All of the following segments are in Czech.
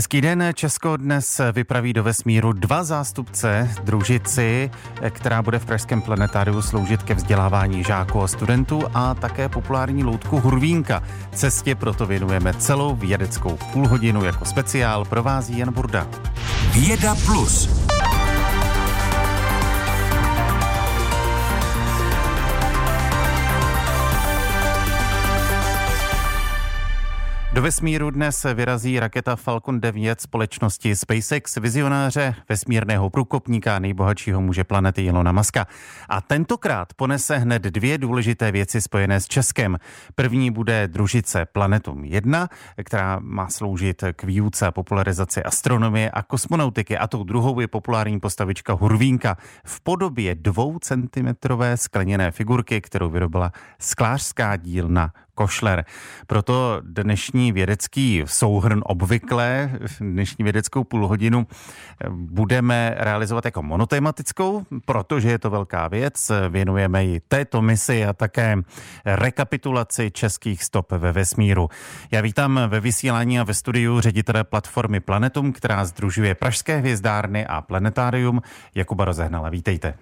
Hezký den, Česko dnes vypraví do vesmíru dva zástupce družici, která bude v Pražském planetáriu sloužit ke vzdělávání žáků a studentů a také populární loutku Hurvínka. Cestě proto věnujeme celou vědeckou půlhodinu jako speciál provází Jan Burda. Věda plus. Do vesmíru dnes vyrazí raketa Falcon 9 společnosti SpaceX, vizionáře vesmírného průkopníka nejbohatšího muže planety Ilona Maska. A tentokrát ponese hned dvě důležité věci spojené s Českem. První bude družice Planetum 1, která má sloužit k výuce a popularizaci astronomie a kosmonautiky. A tou druhou je populární postavička Hurvínka v podobě dvou centimetrové skleněné figurky, kterou vyrobila sklářská dílna Košler. Proto dnešní vědecký souhrn obvykle, dnešní vědeckou půlhodinu budeme realizovat jako monotematickou, protože je to velká věc. Věnujeme ji této misi a také rekapitulaci českých stop ve vesmíru. Já vítám ve vysílání a ve studiu ředitele platformy Planetum, která združuje Pražské hvězdárny a planetárium Jakuba Rozehnala. Vítejte.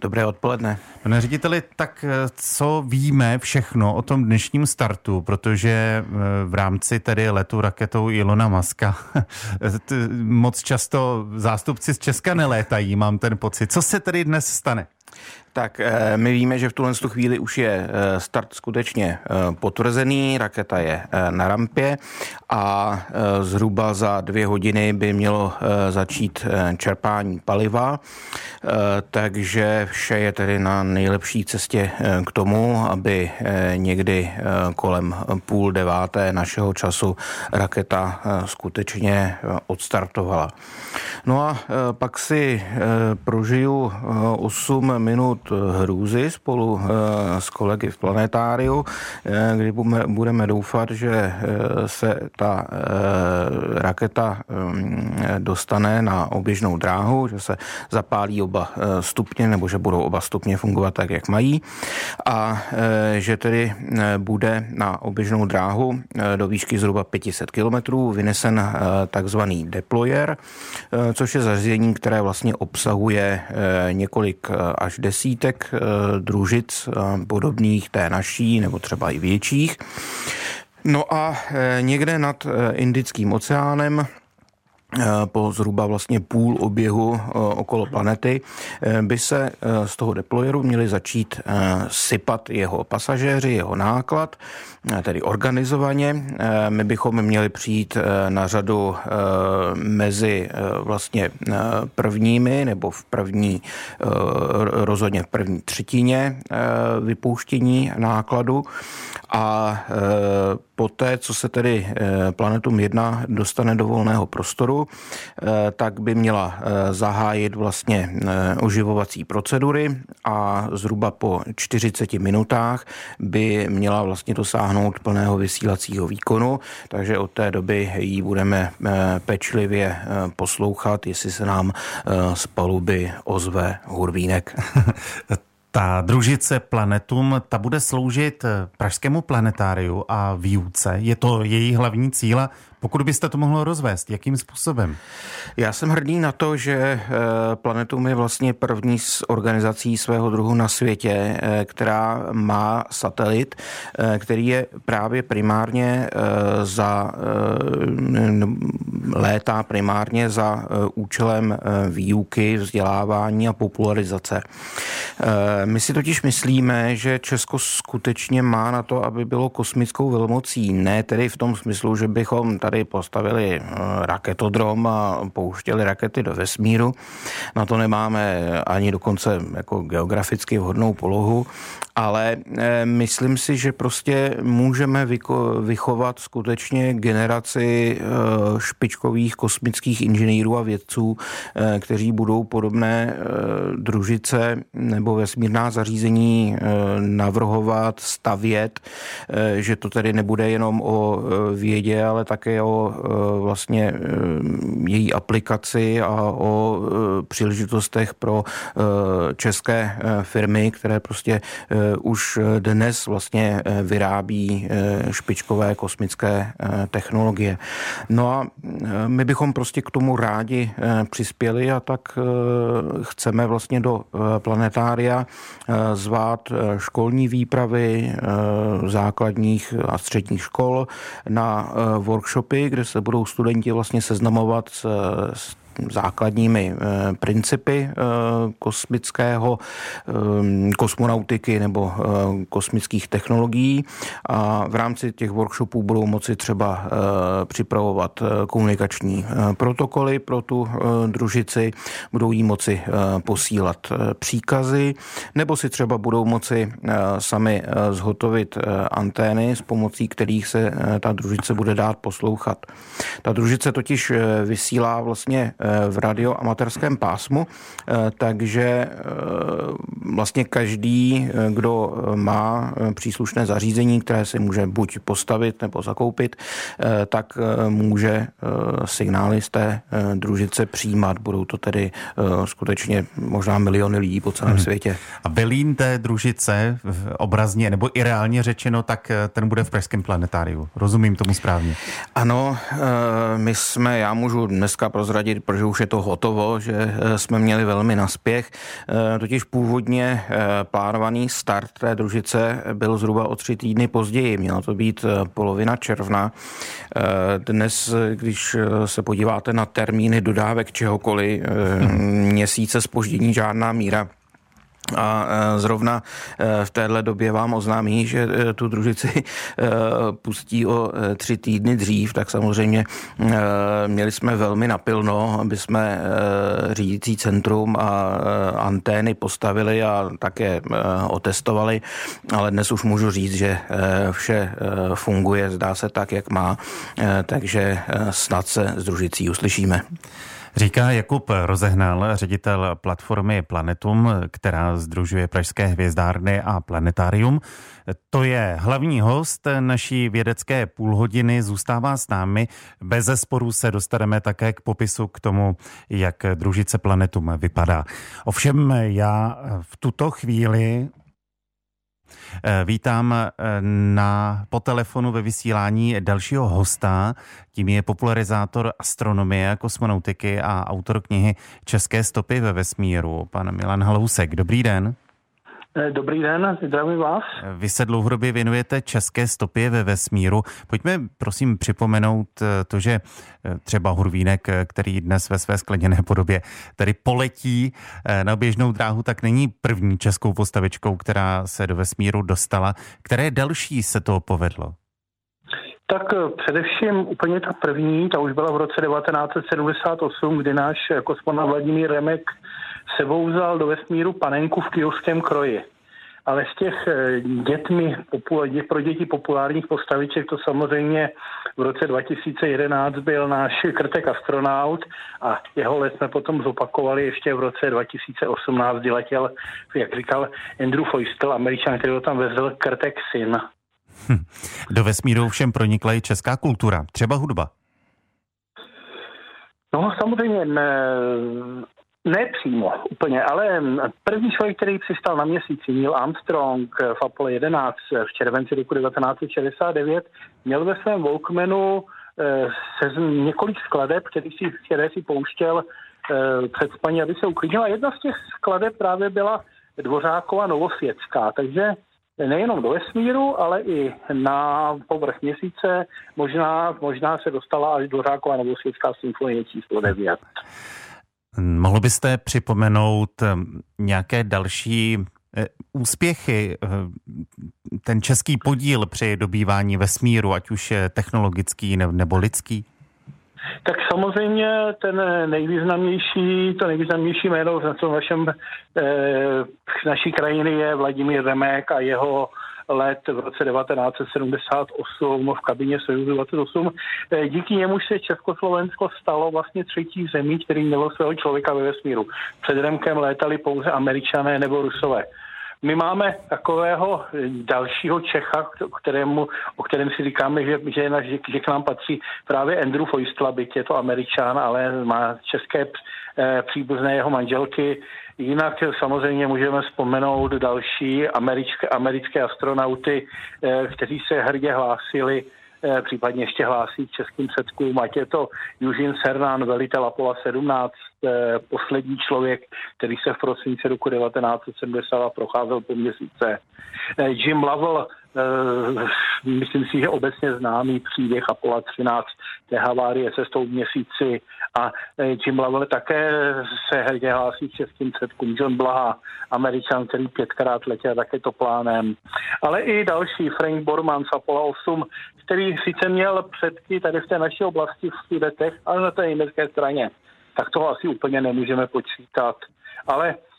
Dobré odpoledne. Pane řediteli, tak eh, co víme všechno o tom dnešním startu, protože eh, v rámci tedy letu raketou Ilona Maska moc často zástupci z Česka nelétají, mám ten pocit. Co se tedy dnes stane? Tak eh, my víme, že v tuhle chvíli už je eh, start skutečně eh, potvrzený, raketa je na rampě a zhruba za dvě hodiny by mělo začít čerpání paliva, takže vše je tedy na nejlepší cestě k tomu, aby někdy kolem půl deváté našeho času raketa skutečně odstartovala. No a pak si prožiju 8 minut eh, hrůzy spolu eh, s kolegy v planetáriu, eh, kdy budeme doufat, že se ta raketa dostane na oběžnou dráhu, že se zapálí oba stupně nebo že budou oba stupně fungovat tak, jak mají. A že tedy bude na oběžnou dráhu do výšky zhruba 500 km vynesen takzvaný deployer, což je zařízení, které vlastně obsahuje několik až desítek desítek eh, družic eh, podobných té naší, nebo třeba i větších. No a eh, někde nad Indickým oceánem po zhruba vlastně půl oběhu okolo planety by se z toho deployeru měli začít sypat jeho pasažéři, jeho náklad tedy organizovaně. Eh, my bychom měli přijít eh, na řadu eh, mezi vlastně prvními nebo v první, rozhodně v první třetině vypouštění nákladu a poté, co se tedy Planetum 1 dostane do volného prostoru, tak by měla zahájit vlastně oživovací procedury a zhruba po 40 minutách by měla vlastně dosáhnout plného vysílacího výkonu, takže od té doby ji budeme eh, pečlivě eh, poslouchat, jestli se nám eh, z paluby ozve hurvínek. Ta družice Planetum, ta bude sloužit Pražskému planetáriu a výuce. Je to její hlavní cíl pokud byste to mohlo rozvést, jakým způsobem? Já jsem hrdý na to, že eh, Planetum je vlastně první z organizací svého druhu na světě, eh, která má satelit, eh, který je právě primárně za léta primárně za účelem výuky, vzdělávání a popularizace. My si totiž myslíme, že Česko skutečně má na to, aby bylo kosmickou velmocí. Ne tedy v tom smyslu, že bychom tady tady postavili eh, raketodrom a pouštěli rakety do vesmíru. Na to nemáme ani dokonce jako geograficky vhodnou polohu, ale eh, myslím si, že prostě můžeme vychovat skutečně generaci eh, špičkových kosmických inženýrů a vědců, kteří budou podobné družice nebo vesmírná zařízení navrhovat, stavět, že to tedy nebude jenom o vědě, ale také o vlastně její aplikaci a o příležitostech pro české firmy, které prostě už dnes vlastně vyrábí špičkové kosmické technologie. No a my bychom prostě k tomu rádi přispěli a tak chceme vlastně do planetária zvát školní výpravy základních a středních škol na workshopy, kde se budou studenti vlastně seznamovat s, s základními eh, principy eh, kosmického, eh, kosmonautiky nebo kosmických technologií. A v rámci těch workshopů budou moci třeba připravovat komunikační protokoly pro tu družici, budou jí moci posílat příkazy, nebo si třeba budou moci sami zhotovit antény, s pomocí kterých se ta družice bude dát poslouchat. Ta družice totiž vysílá vlastně v radioamatérském pásmu, eh, takže eh, vlastně každý, eh, kdo má příslušné zařízení, které si může buď postavit nebo zakoupit, tak může signály z té družice přijímat. Budou to tedy skutečně možná miliony lidí po celém hmm. světě. A Belín té družice obrazně nebo i reálně řečeno, tak ten bude v Pražském planetáriu. Rozumím tomu správně? Ano, my jsme, já můžu dneska prozradit, protože už je to hotovo, že eh, jsme měli velmi naspěch. Eh, totiž původně eh, plánovaný start té družice byl zhruba o tři týdny později. Měla to být polovina června. Dnes, když se podíváte na termíny dodávek čehokoliv, měsíce spoždění žádná míra a e, zrovna e, v téhle době vám oznámí, že e, tu družici pustí o tři týdny dřív, tak samozřejmě měli jsme velmi napilno, aby jsme řídící centrum a antény postavili a také otestovali, ale dnes už můžu říct, že vše funguje, zdá se tak, jak má, takže snad se s družicí uslyšíme. Říká Jakub Rozehnal, ředitel platformy Planetum, která združuje Pražské hvězdárny a planetárium. To je hlavní host naší vědecké půlhodiny, zůstává s námi. Bez zesporu se dostaneme také k popisu k tomu, jak družice Planetum vypadá. Ovšem já v tuto chvíli vítám eh, na, po telefonu ve vysílání dalšího hosta, tím je popularizátor astronomie, kosmonautiky a autor knihy České stopy ve vesmíru, pan Milan Halousek. Dobrý den. Eh, dobrý den, zdravím vás. Vy se dlouhodobě věnujete české stopě ve vesmíru. Pojďme prosím připomenout eh, to, že eh, třeba Hurvínek, který dnes ve své skleněné podobě tedy poletí na běžnou dráhu, tak není první českou postavičkou, která se do vesmíru dostala. Které další se to povedlo? Tak především úplně ta první, ta už byla v roce 1978, kdy náš kosmonaut Vladimír Remek sebou vzal do vesmíru panenku v kijovském kroji. Ale z těch eh, dětmi, pro děti populárních postaviček to samozřejmě v roce 2011 byl náš krtek astronaut a jeho let jsme potom zopakovali ještě v roce 2018, kdy letěl, jak říkal Andrew Feustel, američan, který ho tam vezl, krtek syn. Hm. Do vesmíru všem pronikla i česká kultura, třeba hudba. No samozřejmě ne, přímo, úplně, ale první člověk, který přistál na měsíci, Neil Armstrong v Apollo 11 v červenci roku 1969, měl ve svém Walkmanu eh, se několik skladeb, který si, které si pouštěl eh, před spaní, aby se uklidnil. A jedna z těch skladeb právě byla Dvořáková Novosvětská, takže nejenom do vesmíru, ale i na povrch měsíce možná, možná se dostala až Dvořáková Novosvětská symfonie číslo 9. Mohl byste připomenout eh, nějaké další eh, úspěchy, eh, ten český podíl při dobývání vesmíru, ať už je technologický nebo lidský? Tak samozřejmě ten nejvýznamnější, to nejvýznamnější jméno v našem, eh, naší krajiny je Vladimír Remek a jeho let v roce 1978 v kabině Sojuzu 28. Eh, díky němu se Československo stalo vlastně třetí zemí, který mělo svého člověka ve vesmíru. Před Remkem létali pouze američané nebo rusové. My máme takového dalšího Čecha, kterému, o kterém si říkáme, že, že, že, že k nám patří právě Andrew Foistla, byť je to američan, ale má české eh, příbuzné jeho manželky. Jinak samozřejmě můžeme vzpomenout další americké, americké astronauty, eh, kteří se hrdě hlásili Eh, případně ještě hlásí k českým předkům, ať je to Eugene Cernan, velitel Apollo 17, eh, poslední člověk, který se v prosinci roku 1970 procházel po měsíce. Eh, Jim Lovell, myslím si, že obecně známý příběh Apollo 13, té havárie se s tou měsíci a Jim Lovell také se hrdě hlásí k českým předkům. John Blaha, američan, který pětkrát letěl to plánem. Ale i další, Frank Borman z Apollo 8, který sice měl předky tady v té naší oblasti v Sudetech, ale na té německé straně, tak toho asi úplně nemůžeme počítat. Ale Eh,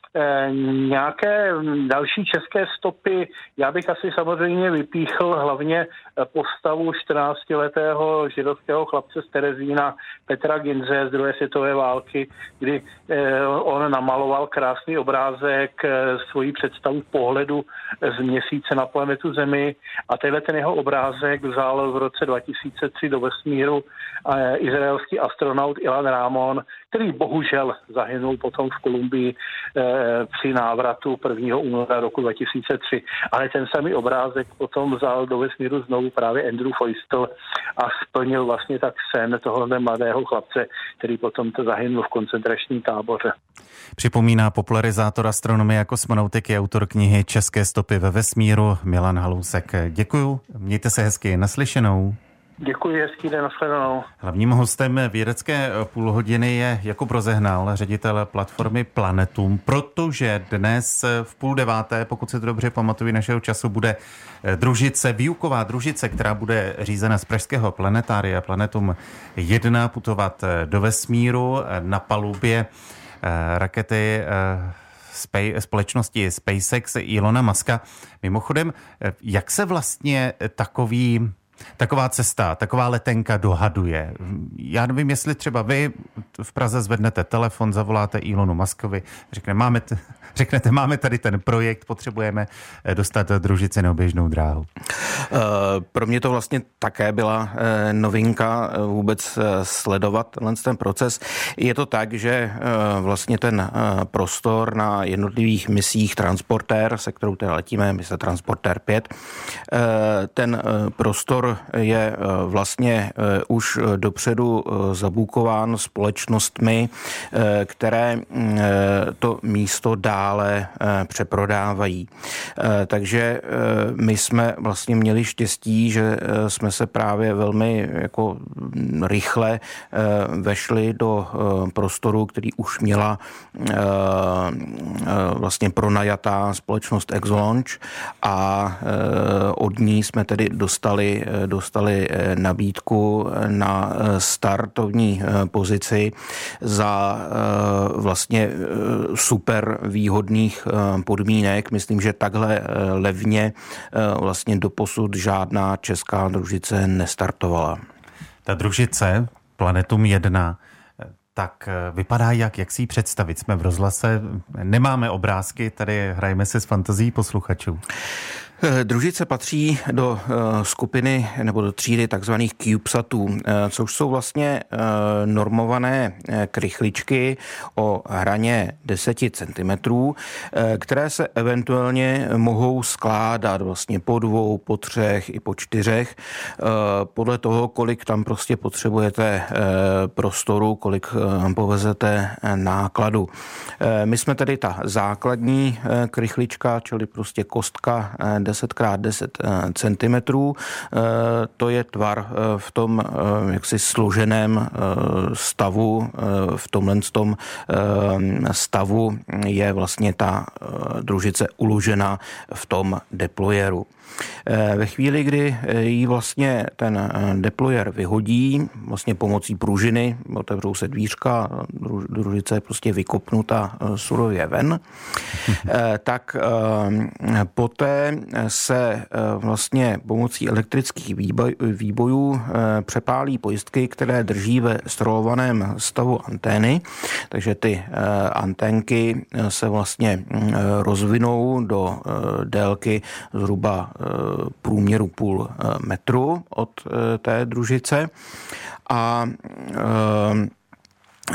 nějaké další české stopy, já bych asi samozřejmě vypíchl hlavně eh, postavu 14-letého židovského chlapce z Terezína Petra Ginze z druhé světové války, kdy eh, on namaloval krásný obrázek svojí představu pohledu z měsíce na planetu Zemi. A tenhle ten jeho obrázek vzal v roce 2003 do vesmíru izraelský astronaut Ilan Ramon, který bohužel zahynul potom v Kolumbii při návratu 1. února roku 2003. Ale ten samý obrázek potom vzal do vesmíru znovu právě Andrew Feustel a splnil vlastně tak sen tohohle mladého chlapce, který potom to zahynul v koncentračním táboře. Připomíná popularizátor astronomie a kosmonautiky, autor knihy České stopy ve vesmíru Milan Halousek. Děkuju, mějte se hezky, naslyšenou. Děkuji, hezký den, nashledanou. Hlavním hostem vědecké půlhodiny je Jakub Rozehnal, ředitel platformy Planetum, protože dnes v půl deváté, pokud se to dobře pamatuju, našeho času bude družice, výuková družice, která bude řízena z Pražského planetária Planetum 1 putovat do vesmíru na palubě eh, rakety eh, společnosti SpaceX Ilona Muska. Mimochodem, eh, jak se vlastně takový taková cesta, taková letenka dohaduje. Já nevím, jestli třeba vy v Praze zvednete telefon, zavoláte Ilonu Maskovi, řekne, máme t- řeknete, máme tady ten projekt, potřebujeme eh, dostat družici na oběžnou dráhu. Eh, pro mě to vlastně také byla eh, novinka vůbec sledovat ten proces. Je to tak, že vlastně ten prostor na jednotlivých misích Transportér, se kterou teda letíme, mise Transportér 5, ten prostor je eh, vlastně eh, už dopředu eh, zabukován společnostmi, které mm, to místo dále přeprodávají. Takže my jsme vlastně měli štěstí, že jsme se právě velmi jako mm, rychle vešli do prostoru, který už měla vlastně pronajatá společnost Exolaunch a od ní jsme tedy dostali dostali eh, nabídku eh, na eh, startovní pozici za vlastně super výhodných podmínek. Myslím, že takhle levně vlastně doposud žádná česká družice nestartovala. Ta družice Planetum 1 tak vypadá jak, jak si ji představit? Jsme v rozhlase, nemáme obrázky, tady hrajeme se s fantazí posluchačů. Eh, družice patří do eh, skupiny nebo do třídy takzvaných CubeSatů, eh, což jsou vlastně normované krychličky o hraně 10 cm, které se eventuálně mohou skládat vlastně po dvou, po třech i po čtyřech, podle toho, kolik tam prostě potřebujete prostoru, kolik povezete nákladu. My jsme tedy ta základní krychlička, čili prostě kostka 10x10 eh, cm. Eh, to je tvar eh, v tom jaksi složeném stavu, v tomhle tom stavu je vlastně ta družice uložena v tom deployeru. Eh, ve chvíli, kdy eh, jí vlastně ten eh, deployer vyhodí, vlastně pomocí pružiny, otevřou se dvířka, družice je prostě vykopnuta surově ven, tak poté se vlastně pomocí elektrických výbojů přepálí pojistky, které drží ve strolovaném stavu antény, takže ty anténky se vlastně rozvinou do délky zhruba průměru půl metru od té družice. A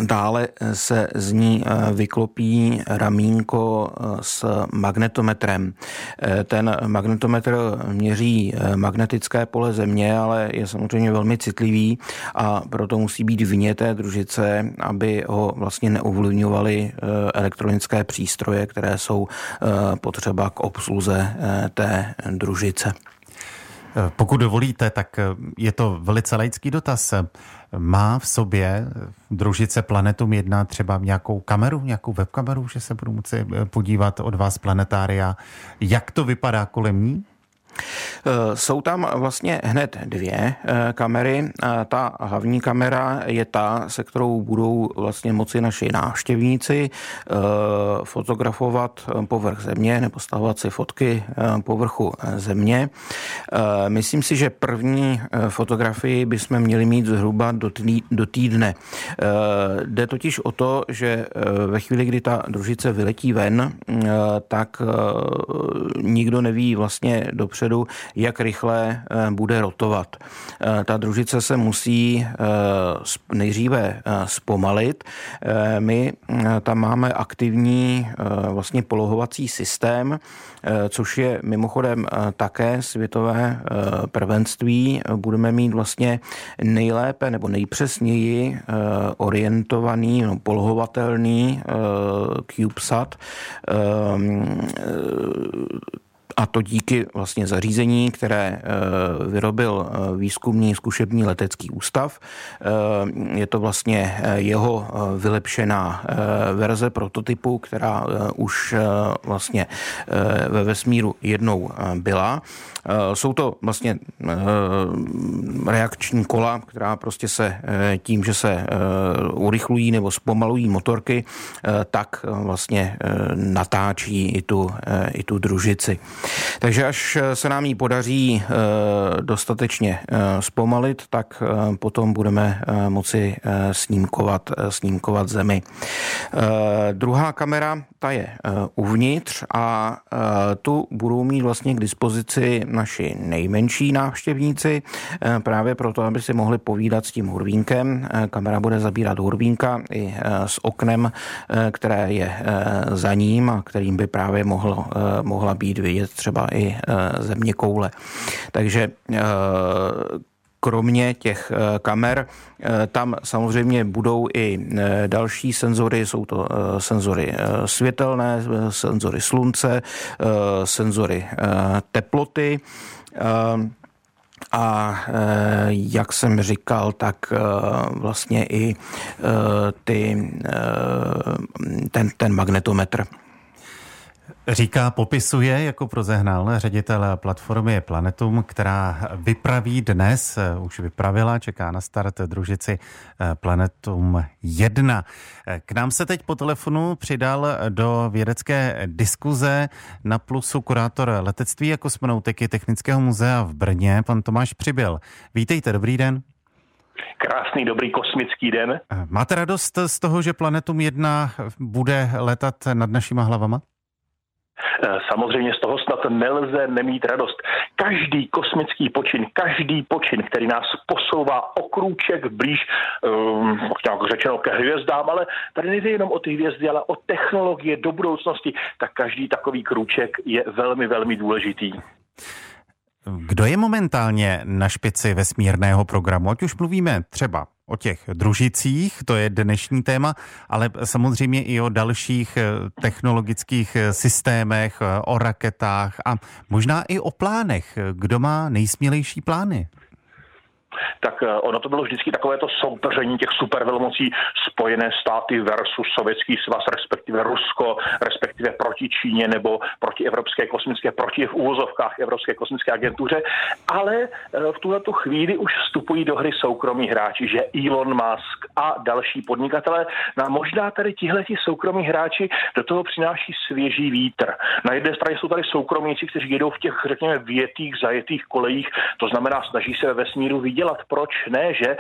Dále se z ní eh, vyklopí ramínko eh, s magnetometrem. Eh, ten magnetometr měří magnetické pole Země, ale je samozřejmě velmi citlivý a proto musí být vně té družice, aby ho vlastně neovlivňovaly elektronické přístroje, které jsou potřeba k obsluze té družice. Pokud dovolíte, tak je to velice laický dotaz. Má v sobě družice Planetum 1 třeba nějakou kameru, nějakou webkameru, že se budu moci podívat od vás planetária, jak to vypadá kolem ní? Eh, jsou tam vlastně hned dvě eh, kamery. Ta hlavní kamera je ta, se kterou budou vlastně moci naši návštěvníci eh, fotografovat povrch země nebo stahovat si fotky povrchu země. Myslím si, že první fotografii bychom měli mít zhruba do týdne. Jde totiž o to, že ve chvíli, kdy ta družice vyletí ven, tak nikdo neví vlastně dopředu, dopředu, jak rychle eh, bude rotovat. Eh, ta družice se musí eh, nejdříve zpomalit. My tam máme aktivní vlastně polohovací systém, což je mimochodem také světové prvenství. Budeme mít vlastně nejlépe nebo nejpřesněji orientovaný, no, polohovatelný CubeSat a to díky vlastně zařízení, které eh, vyrobil eh, výzkumný zkušební letecký ústav. Eh, je to vlastně jeho vylepšená verze prototypu, která už vlastně ve vesmíru jednou byla. Jsou to vlastně reakční kola, která prostě se tím, že se urychlují nebo zpomalují motorky, tak vlastně natáčí i tu, i tu družici. Takže až eh, se nám ji podaří eh, dostatečně eh, zpomalit, tak potom budeme moci snímkovat, snímkovat zemi. Druhá kamera, ta je uvnitř a tu budou mít vlastně k dispozici naši nejmenší návštěvníci, právě proto, aby si mohli povídat s tím hurvínkem. Kamera bude zabírat hurvínka i s oknem, které je za ním a kterým by právě mohlo, mohla být vidět třeba i země koule. Takže kromě těch e, kamer, tam samozřejmě budou i další senzory, jsou to senzory světelné, senzory slunce, senzory teploty. A jak jsem říkal, tak vlastně i ty, ten, ten magnetometr. Říká, popisuje jako prozehnal ředitel platformy Planetum, která vypraví dnes, eh, už vypravila, čeká na start družici eh, Planetum 1. K nám se teď po telefonu přidal do vědecké diskuze na Plusu kurátor letectví a kosmonautiky Technického muzea v Brně, pan Tomáš Přibyl. Vítejte, dobrý den. Krásný, dobrý kosmický den. Eh, máte radost z toho, že Planetum 1 bude letat nad našima hlavama? Eh, samozřejmě z toho snad nelze nemít radost. Každý kosmický počin, každý počin, který nás posouvá o krůček blíž, um, nějak řečeno ke hvězdám, ale tady nejde jenom o ty hvězdy, ale o technologie do budoucnosti, tak každý takový krůček je velmi, velmi důležitý. Kdo je momentálně na špici vesmírného programu? Ať už mluvíme třeba o těch družicích, to je dnešní téma, ale samozřejmě i o dalších eh, technologických eh, systémech, eh, o raketách a možná i o plánech. Kdo má nejsmělejší plány? Tak eh, ono to bylo vždycky takové to soupeření těch supervelmocí Spojené státy versus Sovětský svaz, respektive Rusko, respektive proti Číně nebo proti Evropské kosmické, proti v úvozovkách Evropské kosmické agentuře, ale eh, v tuhle chvíli už vstupují do hry soukromí hráči, že Elon Musk a další podnikatelé, no a možná tady tihleti soukromí hráči do toho přináší svěží vítr. Na jedné straně jsou tady soukromníci, kteří jedou v těch, řekněme, větých, zajetých kolejích, to znamená, snaží se ve vesmíru vydělat. Proč ne, že e,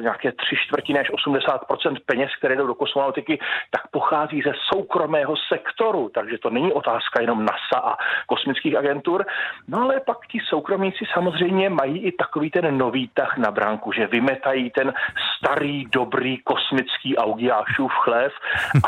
nějaké tři čtvrtiny až 80% peněz, které jdou do kosmonautiky, tak pochází ze soukromého sektoru, takže to není otázka jenom NASA a kosmických agentur. No ale pak ti soukromníci samozřejmě mají i takový ten nový tah na bránku, že vymetají ten starý, dobrý kosmický Augiášův chlév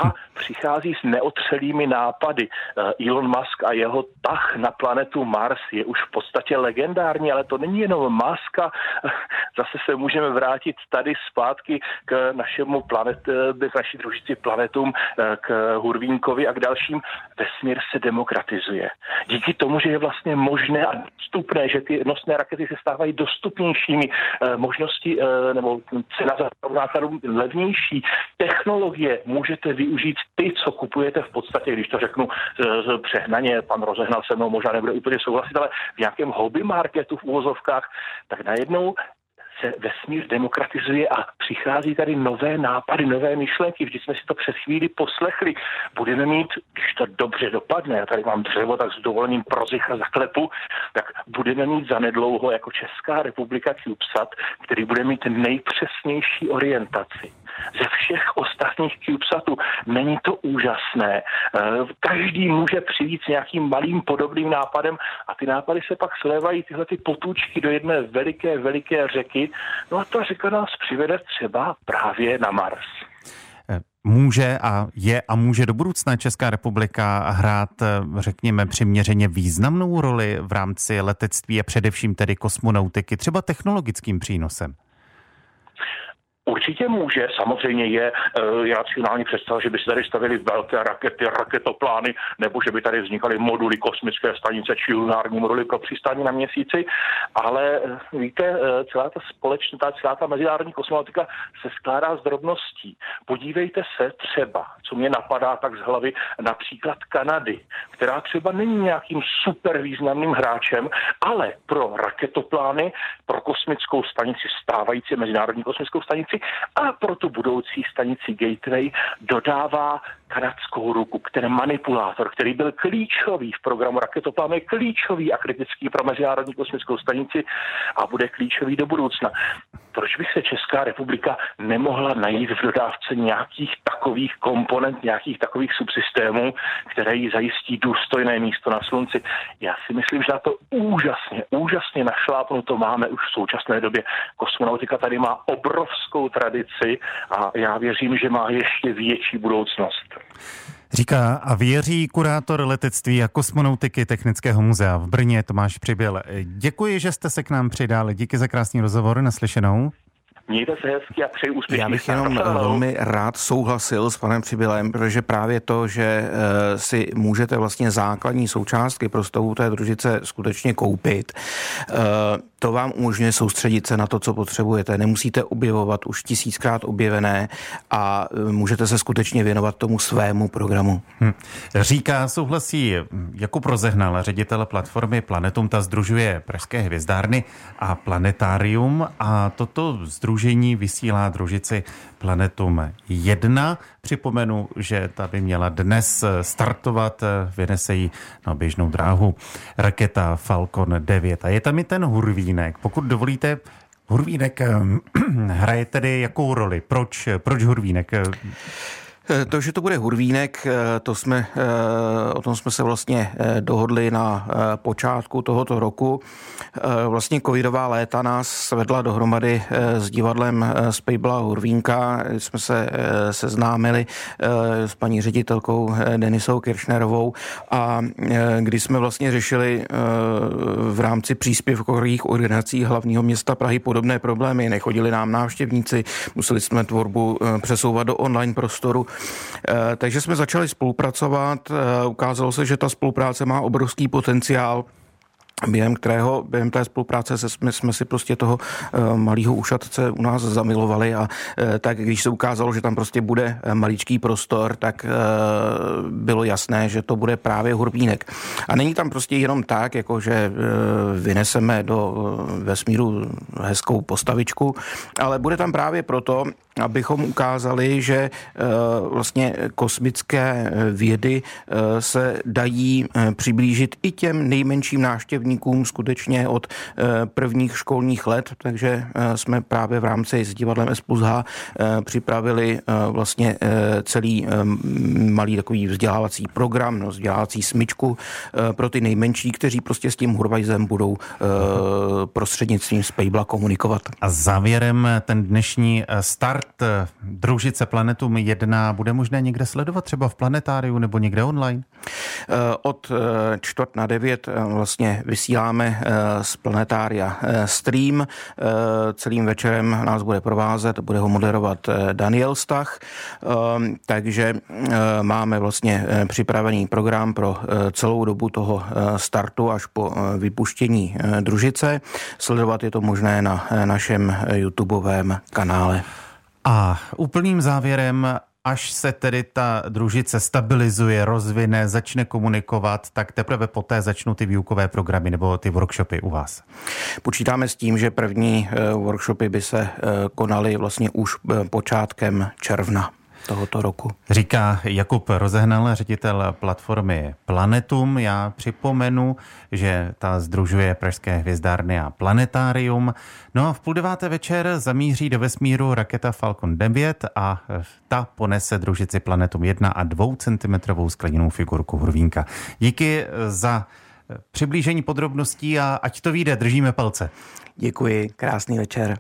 a přichází s neotřelými nápady. Eh, Elon Musk a jeho tah na planetu Mars je už v podstatě legendární, ale to není jenom Musk a zase se můžeme vrátit tady zpátky k našemu planet, eh, k naší družici planetům, eh, k Hurvínkovi a k dalším. Vesmír se demokratizuje. Díky tomu, že je vlastně možné a dostupné, že ty nosné rakety se stávají dostupnějšími, možnosti nebo cena za nákladů levnější, technologie můžete využít ty, co kupujete v podstatě, když to řeknu přehnaně, pan rozehnal se mnou možná nebude úplně souhlasit, ale v nějakém hobby marketu v úvozovkách, tak najednou se vesmír demokratizuje a přichází tady nové nápady, nové myšlenky. Vždyť jsme si to před chvíli poslechli. Budeme mít, když to dobře dopadne, já tady mám dřevo, tak s dovolením prozicha zaklepu, tak budeme mít zanedlouho jako Česká republika CubeSat, který bude mít nejpřesnější orientaci ze všech ostatních CubeSatů. Není to úžasné. Eh, každý může přijít s nějakým malým podobným nápadem a ty nápady se pak slévají tyhle ty potůčky do jedné veliké, veliké řeky. No a ta řeka nás přivede třeba právě na Mars eh, může a je a může do budoucna Česká republika hrát, eh, řekněme, přiměřeně významnou roli v rámci letectví a především tedy kosmonautiky, třeba technologickým přínosem? Určitě může, samozřejmě je uh, racionální představa, že by se tady stavili velké rakety, raketoplány, nebo že by tady vznikaly moduly kosmické stanice či lunární moduly pro přistání na měsíci, ale uh, víte, uh, celá ta společná, celá ta mezinárodní kosmonautika se skládá z drobností. Podívejte se třeba, co mě napadá tak z hlavy, například Kanady, která třeba není nějakým super významným hráčem, ale pro raketoplány, pro kosmickou stanici, stávající mezinárodní kosmickou stanici a pro tu budoucí stanici Gateway dodává kanadskou ruku, který manipulátor, který byl klíčový v programu raketoplánu, je klíčový a kritický pro Mezinárodní kosmickou stanici a bude klíčový do budoucna. Proč by se Česká republika nemohla najít v dodávce nějakých takových komponent, nějakých takových subsystémů, které jí zajistí důstojné místo na slunci? Já si myslím, že na to úžasně, úžasně našlápnuto máme už v současné době. Kosmonautika tady má obrovskou tradici a já věřím, že má ještě větší budoucnost. Říká a věří kurátor letectví a kosmonautiky Technického muzea v Brně Tomáš Přibyl. Děkuji, že jste se k nám přidali. Díky za krásný rozhovor. Naslyšenou. Mějte se hezky a přeji úspěšný Já bych jenom velmi rád souhlasil s panem Přibylem, protože právě to, že eh, si můžete vlastně základní součástky pro stavu té družice skutečně koupit, eh, to vám umožňuje soustředit se na to, co potřebujete. Nemusíte objevovat už tisíckrát objevené a eh, můžete se skutečně věnovat tomu svému programu. Hm. Říká, souhlasí jako prozehnal ředitel platformy Planetum, ta združuje Pražské hvězdárny a Planetárium a toto združuje združení vysílá družici Planetum 1. Připomenu, že ta by měla dnes startovat, vynese ji na běžnou dráhu raketa Falcon 9. A je tam i ten Hurvínek. Pokud dovolíte, Hurvínek hraje tedy jakou roli? Proč, proč Hurvínek? Eh, to, že to bude Hurvínek, eh, to jsme, eh, o tom jsme se vlastně dohodli na počátku tohoto roku. Vlastně covidová léta nás svedla dohromady s divadlem Spejbla Hurvínka. Jsme se seznámili s paní ředitelkou Denisou Kiršnerovou a když jsme vlastně řešili v rámci příspěvkových organizací hlavního města Prahy podobné problémy, nechodili nám návštěvníci, museli jsme tvorbu přesouvat do online prostoru, takže jsme začali spolupracovat. Eh, ukázalo se, že ta spolupráce má obrovský potenciál během kterého, během té spolupráce se, jsme, jsme si prostě toho uh, malého ušatce u nás zamilovali a uh, tak když se ukázalo, že tam prostě bude maličký prostor, tak uh, bylo jasné, že to bude právě Hurbínek. A není tam prostě jenom tak, jako že uh, vyneseme do uh, vesmíru hezkou postavičku, ale bude tam právě proto, abychom ukázali, že eh, vlastně kosmické eh, vědy eh, se dají přiblížit i těm nejmenším návštěvníkům skutečně od prvních školních let, takže jsme právě v rámci s divadlem S plus H připravili vlastně celý malý takový vzdělávací program, no, vzdělávací smyčku pro ty nejmenší, kteří prostě s tím Hurvajzem budou prostřednictvím Spejbla komunikovat. A závěrem ten dnešní start eh, družice Planetum 1 bude možné někde sledovat, třeba v planetáriu nebo někde online? Eh, od eh, čtvrt na devět vlastně vysíláme z planetária stream. Celým večerem nás bude provázet, bude ho moderovat Daniel Stach, takže máme vlastně připravený program pro celou dobu toho startu až po vypuštění družice. Sledovat je to možné na našem YouTubeovém kanále. A úplným závěrem, až se tedy ta družice stabilizuje, rozvine, začne komunikovat, tak teprve poté začnou ty výukové programy nebo ty workshopy u vás. Počítáme s tím, že první eh, workshopy by se eh, konaly vlastně už eh, počátkem června tohoto roku. Říká Jakub Rozehnal, ředitel platformy Planetum. Já připomenu, že ta združuje Pražské hvězdárny a Planetárium. No a v půl deváté večer zamíří do vesmíru raketa Falcon 9 a ta ponese družici Planetum 1 a 2 cm skleněnou figurku Hurvínka. Díky za přiblížení podrobností a ať to vyjde, držíme palce. Děkuji, krásný večer.